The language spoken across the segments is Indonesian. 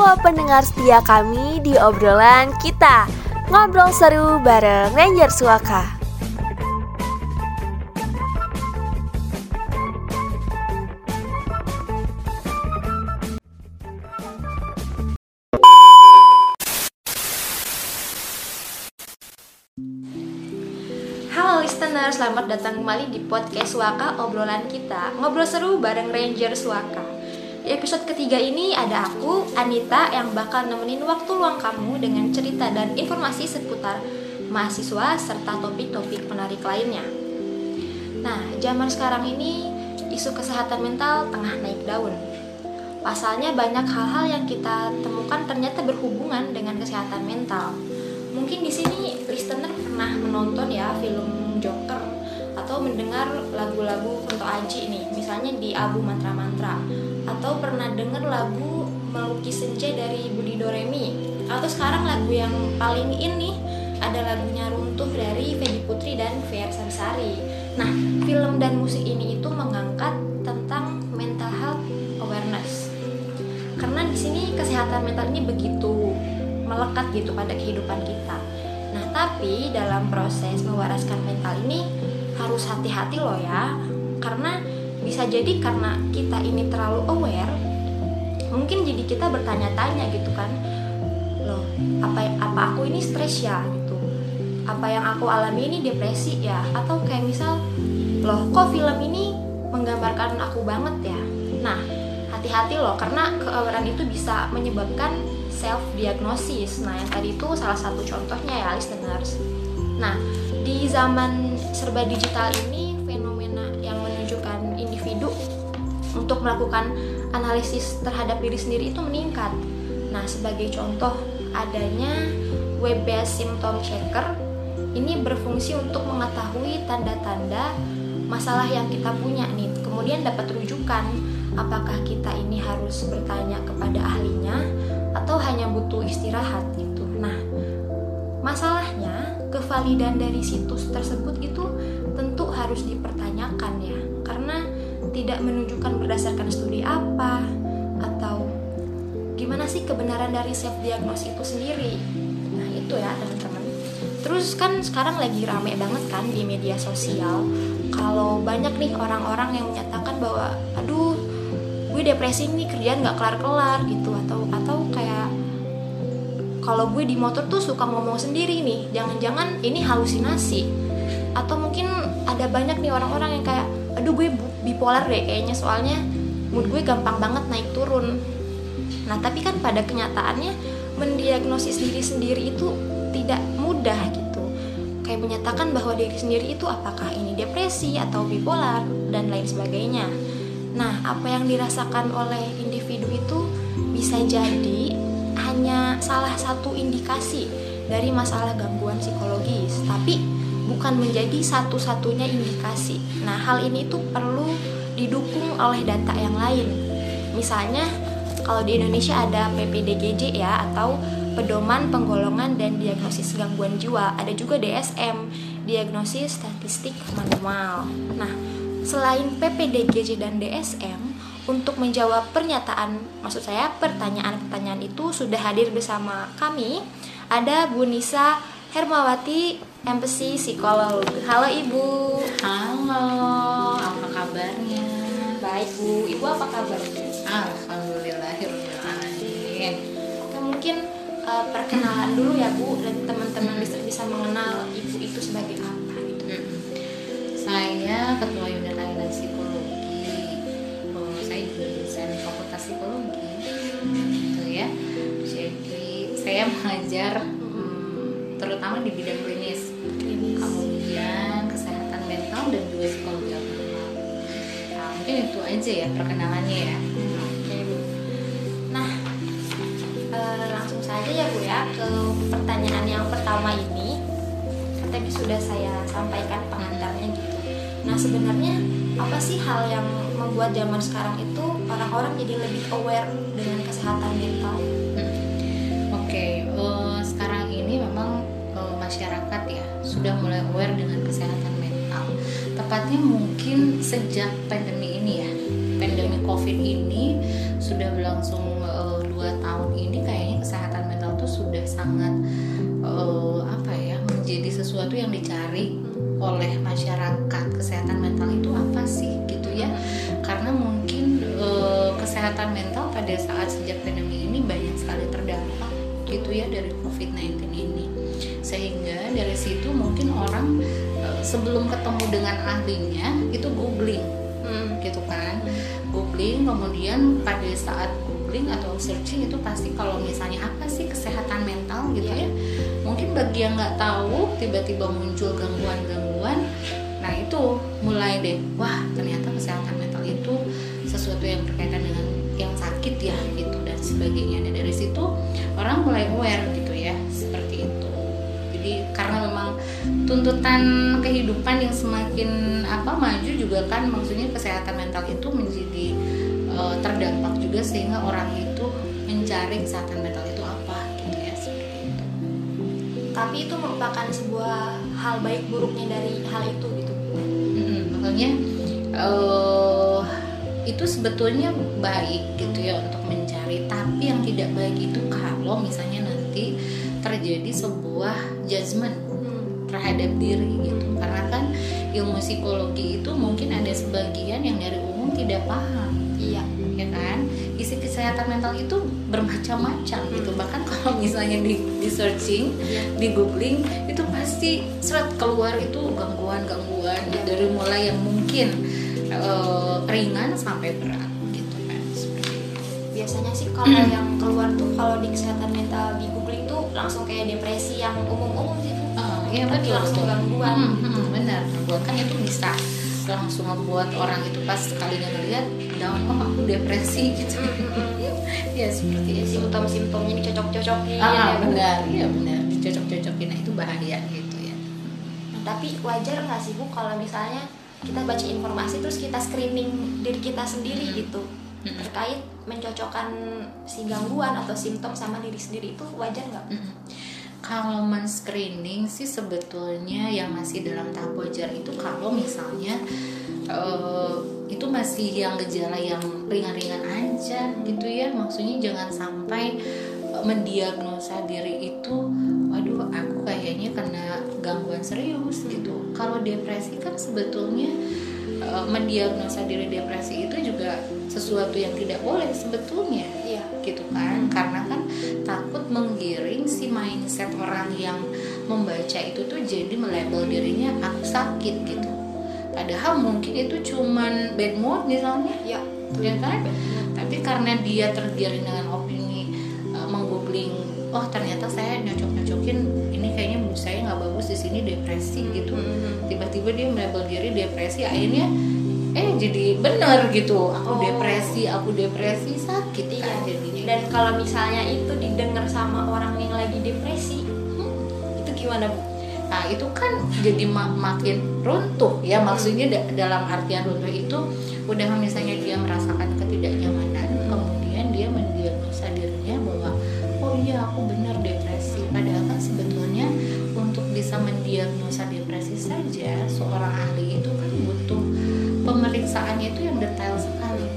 Halo pendengar setia kami di obrolan kita Ngobrol seru bareng Ranger Suaka. Halo listener, selamat datang kembali di podcast Suaka obrolan kita. Ngobrol seru bareng Ranger Suaka Episode ketiga ini ada aku, Anita Yang bakal nemenin waktu luang kamu dengan cerita dan informasi seputar mahasiswa Serta topik-topik menarik lainnya. Nah, zaman sekarang ini isu kesehatan mental tengah naik daun. Pasalnya banyak hal-hal yang kita temukan ternyata berhubungan dengan kesehatan mental. Mungkin di sini listener pernah menonton ya film Joker atau mendengar lagu-lagu Kunto Aji nih misalnya di album Mantra Mantra atau pernah dengar lagu Melukis Senja dari Budi Doremi atau sekarang lagu yang paling ini ada lagunya Runtuh dari Feby Putri dan Fer Sarsari nah film dan musik ini itu mengangkat tentang mental health awareness karena di sini kesehatan mental ini begitu melekat gitu pada kehidupan kita. Nah, tapi dalam proses mewaraskan mental ini harus hati-hati loh ya. Karena bisa jadi karena kita ini terlalu aware, mungkin jadi kita bertanya-tanya gitu kan. Loh, apa apa aku ini stres ya gitu. Apa yang aku alami ini depresi ya atau kayak misal loh kok film ini menggambarkan aku banget ya. Nah, hati-hati loh karena keawareness itu bisa menyebabkan self diagnosis. Nah, yang tadi itu salah satu contohnya ya listeners. Nah, di zaman serba digital ini untuk melakukan analisis terhadap diri sendiri itu meningkat. Nah, sebagai contoh adanya web-based symptom checker ini berfungsi untuk mengetahui tanda-tanda masalah yang kita punya nih. Kemudian dapat rujukan apakah kita ini harus bertanya kepada ahlinya atau hanya butuh istirahat gitu. Nah, masalahnya kevalidan dari situs tersebut itu tentu harus dipertanyakan ya, tidak menunjukkan berdasarkan studi apa atau gimana sih kebenaran dari self diagnosis itu sendiri. Nah, itu ya teman-teman. Terus kan sekarang lagi rame banget kan di media sosial kalau banyak nih orang-orang yang menyatakan bahwa aduh gue depresi nih kerjaan nggak kelar-kelar gitu atau atau kayak kalau gue di motor tuh suka ngomong sendiri nih jangan-jangan ini halusinasi atau mungkin ada banyak nih orang-orang yang kayak aduh gue bipolar deh kayaknya. Soalnya mood gue gampang banget naik turun. Nah tapi kan pada kenyataannya mendiagnosis diri sendiri itu tidak mudah gitu. Kayak menyatakan bahwa diri sendiri itu apakah ini depresi atau bipolar dan lain sebagainya. Nah, apa yang dirasakan oleh individu itu bisa jadi hanya salah satu indikasi dari masalah gangguan psikologis, tapi bukan menjadi satu-satunya indikasi. Nah, hal ini tuh perlu didukung oleh data yang lain. Misalnya, kalau di Indonesia ada PPDGJ ya atau Pedoman Penggolongan dan Diagnosis Gangguan Jiwa, ada juga DSM, Diagnosis Statistik Manual. Nah, Selain PPDGJ dan DSM, untuk menjawab pernyataan, maksud saya pertanyaan-pertanyaan itu sudah hadir bersama kami. Ada Bu Nisa Hermawati, MPC Psikolog. Halo Ibu. Halo, apa kabarnya? Baik Bu, Ibu apa kabar? Alhamdulillahirrahmanirrahim. Oke, mungkin uh, perkenalan dulu ya Bu, dan teman-teman bisa bisa mengenal Ibu itu sebagai apa gitu. Saya ketua unit layanan psikologi. Oh, saya juga dosen fakultas psikologi. Gitu ya. Jadi saya mengajar hmm, terutama di bidang klinis. Kemudian kesehatan mental dan juga psikologi agama. Nah, mungkin itu aja ya perkenalannya ya. Oke. Nah, eh, langsung saja ya Bu ya ke pertanyaan yang pertama ini. Tadi sudah saya sampaikan pengantarnya gitu. Nah sebenarnya apa sih hal yang membuat zaman sekarang itu orang-orang jadi lebih aware dengan kesehatan mental? Oke, eh, sekarang ini memang eh, masyarakat ya sudah mulai aware dengan kesehatan mental. Tepatnya mungkin sejak pandemi ini ya, pandemi COVID ini sudah berlangsung eh, dua tahun ini sangat eh, apa ya menjadi sesuatu yang dicari oleh masyarakat. Kesehatan mental itu apa sih gitu ya? Karena mungkin eh, kesehatan mental pada saat sejak pandemi ini banyak sekali terdampak gitu ya dari COVID-19 ini. Sehingga dari situ mungkin orang eh, sebelum ketemu dengan ahlinya itu googling Hmm. gitu kan. Googling kemudian pada saat googling atau searching itu pasti kalau misalnya apa sih kesehatan mental gitu ya mungkin bagi yang nggak tahu tiba-tiba muncul gangguan-gangguan nah itu mulai deh wah ternyata kesehatan mental itu sesuatu yang berkaitan dengan yang sakit ya gitu dan sebagainya. Dan dari situ orang mulai aware gitu ya seperti itu jadi karena memang tuntutan kehidupan yang semakin apa maju juga kan maksudnya kesehatan mental itu menjadi eh, terdampak juga sehingga orang itu mencari kesehatan mental itu apa gitu ya seperti itu. Tapi itu merupakan sebuah hal baik buruknya dari hal itu gitu. Mm, makanya eh, itu sebetulnya baik gitu ya untuk mencari tapi yang tidak baik itu kalau misalnya nanti terjadi sebuah judgement Hmm. terhadap diri gitu karena kan ilmu psikologi itu mungkin ada sebagian yang dari umum tidak paham Iya. ya kan isi kesehatan mental itu bermacam-macam gitu bahkan kalau misalnya di, di searching Iya. di googling itu pasti seret keluar itu gangguan-gangguan gitu, dari mulai yang mungkin eh, ringan sampai berat Biasanya sih kalau yang keluar tuh kalau di kesehatan mental di googling tuh langsung kayak depresi yang umum-umum sih. Bu. Ah, iya betul langsung betul. gangguan. Hmm, hmm, benar gangguan kan itu bisa langsung membuat orang itu pas sekalinya ngelihat down oh aku depresi gitu ya seperti itu simptom-simptomnya dicocok-cocokin. ah ya, benar iya benar dicocok-cocokin nah itu bahaya gitu ya Nah, tapi wajar nggak sih bu kalau misalnya kita baca informasi terus kita screening diri kita sendiri gitu Hmm. terkait mencocokkan si gangguan atau simptom sama diri sendiri itu wajar nggak? Bu? Mm-mm. Kalau men-screening sih sebetulnya yang masih dalam tahap wajar itu kalau misalnya eh, itu masih yang gejala yang ringan-ringan aja gitu ya maksudnya jangan sampai eh, mendiagnosa diri itu kena gangguan serius gitu. Kalau depresi kan sebetulnya eh, mendiagnosa diri depresi itu juga sesuatu yang tidak boleh sebetulnya Iya. gitu kan? Karena kan takut menggiring si mindset orang yang membaca itu tuh jadi melabel dirinya aku sakit gitu. Padahal mungkin itu cuman bad mood misalnya. Ya. ya kan? Tapi karena dia tergiring dengan opini uh, menggoogling oh ternyata saya nyocok nyocokin tiba-tiba dia melabel diri depresi akhirnya eh jadi bener gitu aku Oh. depresi aku depresi sakit Iya. kan jadinya Dan kalau misalnya itu didengar sama orang yang lagi depresi, Hmm. itu gimana bu? Nah itu kan jadi ma- makin runtuh ya maksudnya da- dalam artian runtuh itu udah misalnya dia merasakan ketidaknyamanan kemudian dia mendiagnosa dirinya bahwa oh iya aku benar saja seorang ahli itu kan butuh pemeriksaannya itu yang detail sekali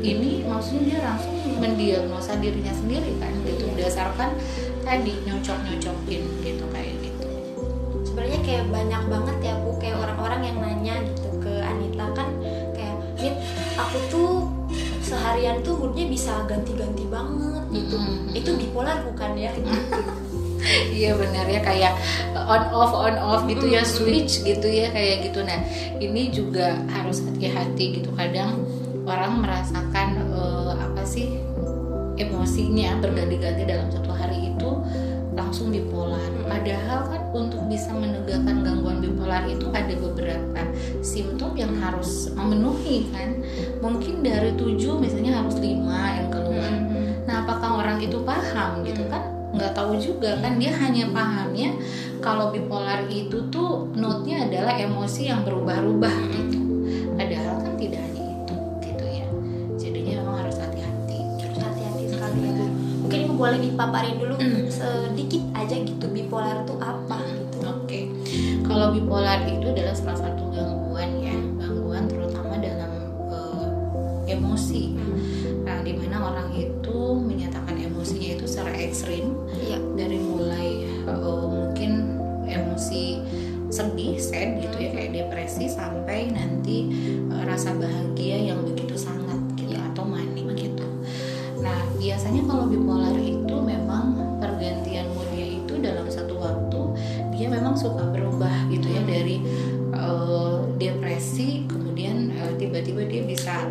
ini maksudnya dia langsung mendiagnosa dirinya sendiri kan gitu berdasarkan tadi nyocok nyocokin gitu kayak gitu Sebenarnya kayak banyak banget ya bu, kayak orang-orang yang nanya gitu ke Anita kan kayak, Nit, aku tuh seharian tuh moodnya bisa ganti-ganti banget gitu. Mm-mm. Itu bipolar bukan ya? Gitu. Iya benar ya kayak on off on off gitu ya Mm. switch gitu ya kayak gitu. Nah ini juga harus hati-hati gitu. Kadang orang merasakan eh, apa sih emosinya berganti-ganti dalam satu hari itu langsung bipolar. Padahal kan untuk bisa menegakkan gangguan bipolar itu ada beberapa simptom yang harus memenuhi kan. Mungkin dari tujuh misalnya harus lima yang keluar. Nah, apakah orang itu paham gitu kan? Nggak tahu juga kan dia hanya pahamnya kalau bipolar itu tuh note-nya adalah emosi yang berubah-ubah gitu. Padahal kan tidak hanya itu gitu ya. Jadinya memang harus hati-hati. Harus hati-hati sekali ya bu. Mungkin ibu boleh dipaparin dulu Mm. sedikit aja gitu bipolar tuh apa gitu. Oke. Kalau bipolar itu adalah salah satu gangguan ya, gangguan terutama dalam eh, emosi. Nah, di mana orang itu secara ekstrim Iya. dari mulai uh, mungkin emosi sedih, sad gitu ya kayak depresi sampai nanti uh, rasa bahagia yang begitu sangat gitu atau manik gitu. Nah biasanya kalau bipolar itu memang pergantian moodnya itu dalam satu waktu dia memang suka berubah gitu ya dari uh, depresi kemudian uh, tiba-tiba dia bisa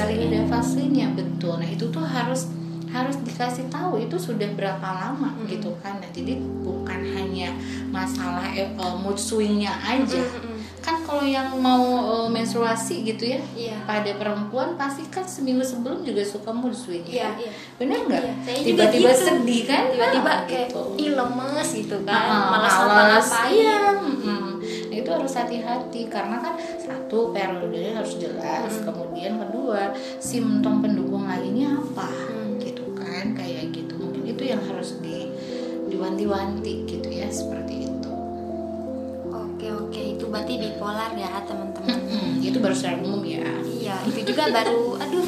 Bu, ada fasenya. betul. Nah itu tuh harus harus dikasih tahu itu sudah berapa lama Mm. gitu kan. Nah, jadi bukan hanya masalah eh, mood swingnya aja. Mm-mm. Kan kalau yang mau eh, menstruasi gitu ya, Iya. pada perempuan pasti kan seminggu sebelum juga suka mood swing Iya, ya. iya. Benar nggak? Juga Tiba-tiba gitu. sedih kan? Tiba-tiba Nah, kayak gitu. lemes gitu kan. Ah, malas ngapa-ngapain. Iya. Nah, itu harus hati-hati karena kan satu periodenya harus jelas, Mm. kemudian kedua simptom pendukung lainnya apa, Hmm. gitu kan, kayak gitu. Mungkin itu yang harus di diwanti-wanti gitu ya seperti itu. Oke oke itu berarti bipolar ya teman-teman. Mm-mm, itu baru secara umum ya. Iya itu juga baru aduh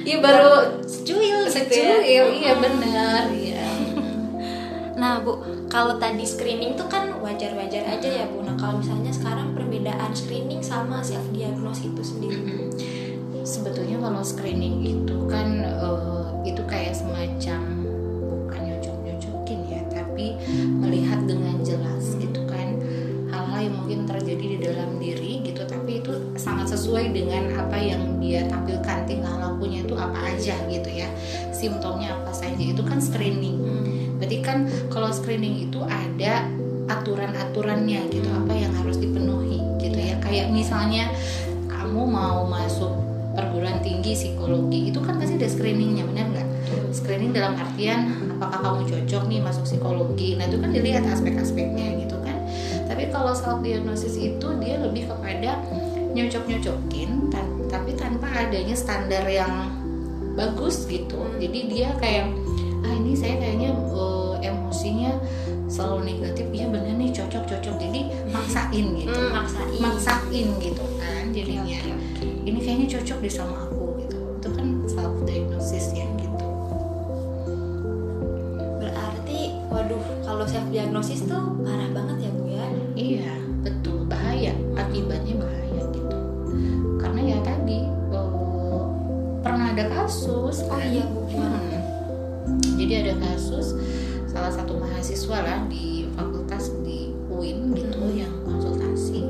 Iya baru secuil gitu ya. secuil, iya benar, iya. Nah bu kalau tadi screening tuh kan wajar-wajar aja ya bu. Nah kalau misalnya sekarang perbedaan screening sama self diagnosis itu sendiri. Sebetulnya kalau screening itu kan eh, itu kayak semacam bukan nyocok-nyocokin ya, tapi melihat dengan jelas gitu kan hal-hal yang mungkin terjadi di dalam diri gitu, tapi itu sangat sesuai dengan apa yang dia tampilkan tingkah lakunya itu apa aja gitu ya, simptomnya kalau screening itu ada aturan-aturannya gitu apa yang harus dipenuhi gitu ya. Kayak misalnya kamu mau masuk perguruan tinggi psikologi itu kan pasti ada screeningnya benar nggak? Screening dalam artian apakah kamu cocok nih masuk psikologi. Nah itu kan dilihat aspek-aspeknya gitu kan. Tapi kalau self diagnosis itu dia lebih kepada nyocok-nyocokin tan- tapi tanpa adanya standar yang bagus gitu. Jadi dia kayak ah ini saya kayaknya eh, emosinya selalu negatif iya bener nih cocok cocok jadi maksain gitu Hmm, maksain. maksain gitu kan jadinya ini kayaknya cocok deh sama aku gitu itu kan self diagnosis ya gitu Berarti waduh kalau self diagnosis tuh parah banget ya bu ya. iya betul bahaya akibatnya bahaya gitu karena ya tadi eh, pernah ada kasus Oh kan? iya bu? Hmm. Jadi ada kasus salah satu mahasiswa lah di fakultas di UIN gitu Hmm. yang konsultasi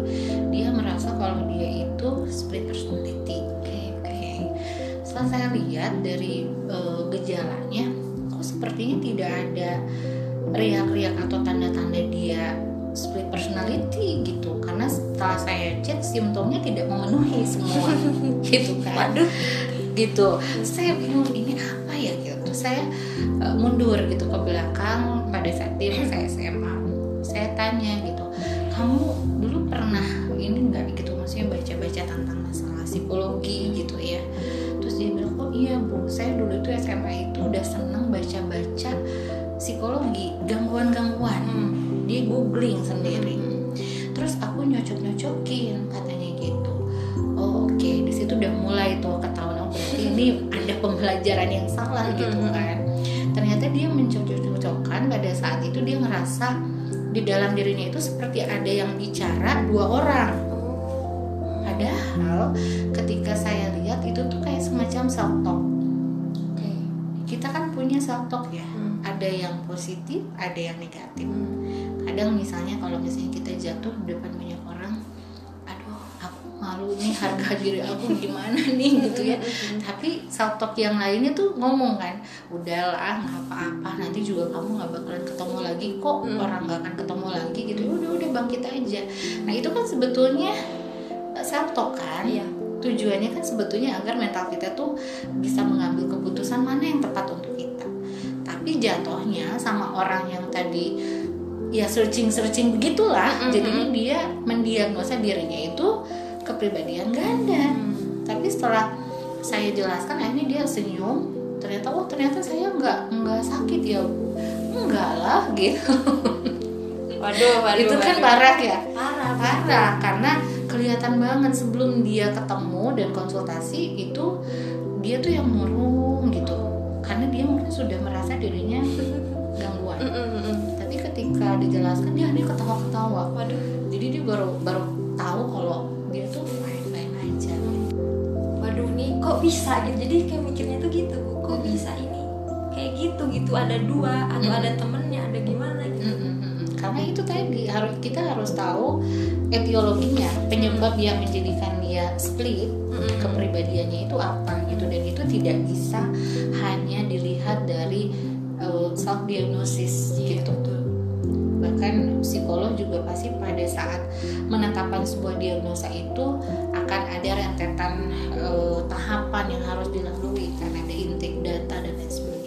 dia merasa kalau dia itu split personality. Oke oke. Setelah saya lihat dari eh, gejalanya, kok sepertinya tidak ada riak-riak atau tanda-tanda dia split personality gitu karena setelah saya cek simptomnya tidak memenuhi semua gitu kan Waduh. gitu saya bingung ini apa ya saya uh, mundur gitu ke belakang pada saat dia saya SMA saya tanya gitu kamu dulu pernah ini nggak? Gitu maksudnya baca-baca tentang masalah psikologi gitu ya. Terus dia bilang oh iya bu saya dulu itu SMA itu udah seneng gitu kan. Ternyata dia mencocok-cocokkan pada saat itu dia ngerasa di dalam dirinya itu seperti ada yang bicara dua orang. Padahal ketika saya lihat itu tuh kayak semacam self talk. Kita kan punya self talk ya. Hmm. ada yang positif ada yang negatif. Hmm. kadang misalnya kalau misalnya kita jatuh di depan banyak orang malu nih harga diri aku gimana nih gitu ya tapi self talk yang lainnya tuh ngomong kan udahlah nggak apa-apa nanti juga kamu nggak bakalan ketemu lagi kok Hmm. orang nggak akan ketemu lagi gitu udah udah bangkit aja nah itu kan sebetulnya self talk kan Iya. tujuannya kan sebetulnya agar mental kita tuh bisa mengambil keputusan mana yang tepat untuk kita tapi jatuhnya sama orang yang tadi ya searching searching begitulah Mm-mm. jadinya dia mendiagnosa dirinya itu kepribadian ganda Hmm. tapi setelah saya jelaskan akhirnya dia senyum. Ternyata oh ternyata saya nggak nggak sakit ya enggak lah gitu. Waduh, waduh. itu kan waduh. parah ya? Parah. parah karena kelihatan banget sebelum dia ketemu dan konsultasi itu dia tuh yang murung gitu. Karena dia mungkin sudah merasa dirinya gangguan. Tapi ketika dijelaskan dia dia ketawa-ketawa. Waduh, jadi dia baru baru tahu kalau dia tuh fine fine aja waduh nih kok bisa gitu. Jadi kayak mikirnya tuh gitu, kok bisa ini kayak gitu gitu ada dua atau Mm. ada temennya, ada gimana gitu. Mm-mm-mm. karena itu tadi harus kita harus tahu etiologinya penyebab yang menjadikan dia split Mm-mm. kepribadiannya itu apa gitu dan itu tidak bisa hanya dilihat dari self diagnosis Iya, gitu betul. Bahkan psikolog juga pasti pada saat menetapkan sebuah diagnosa itu akan ada rentetan eh, tahapan yang harus dilalui kan ada intake data dan lain sebagainya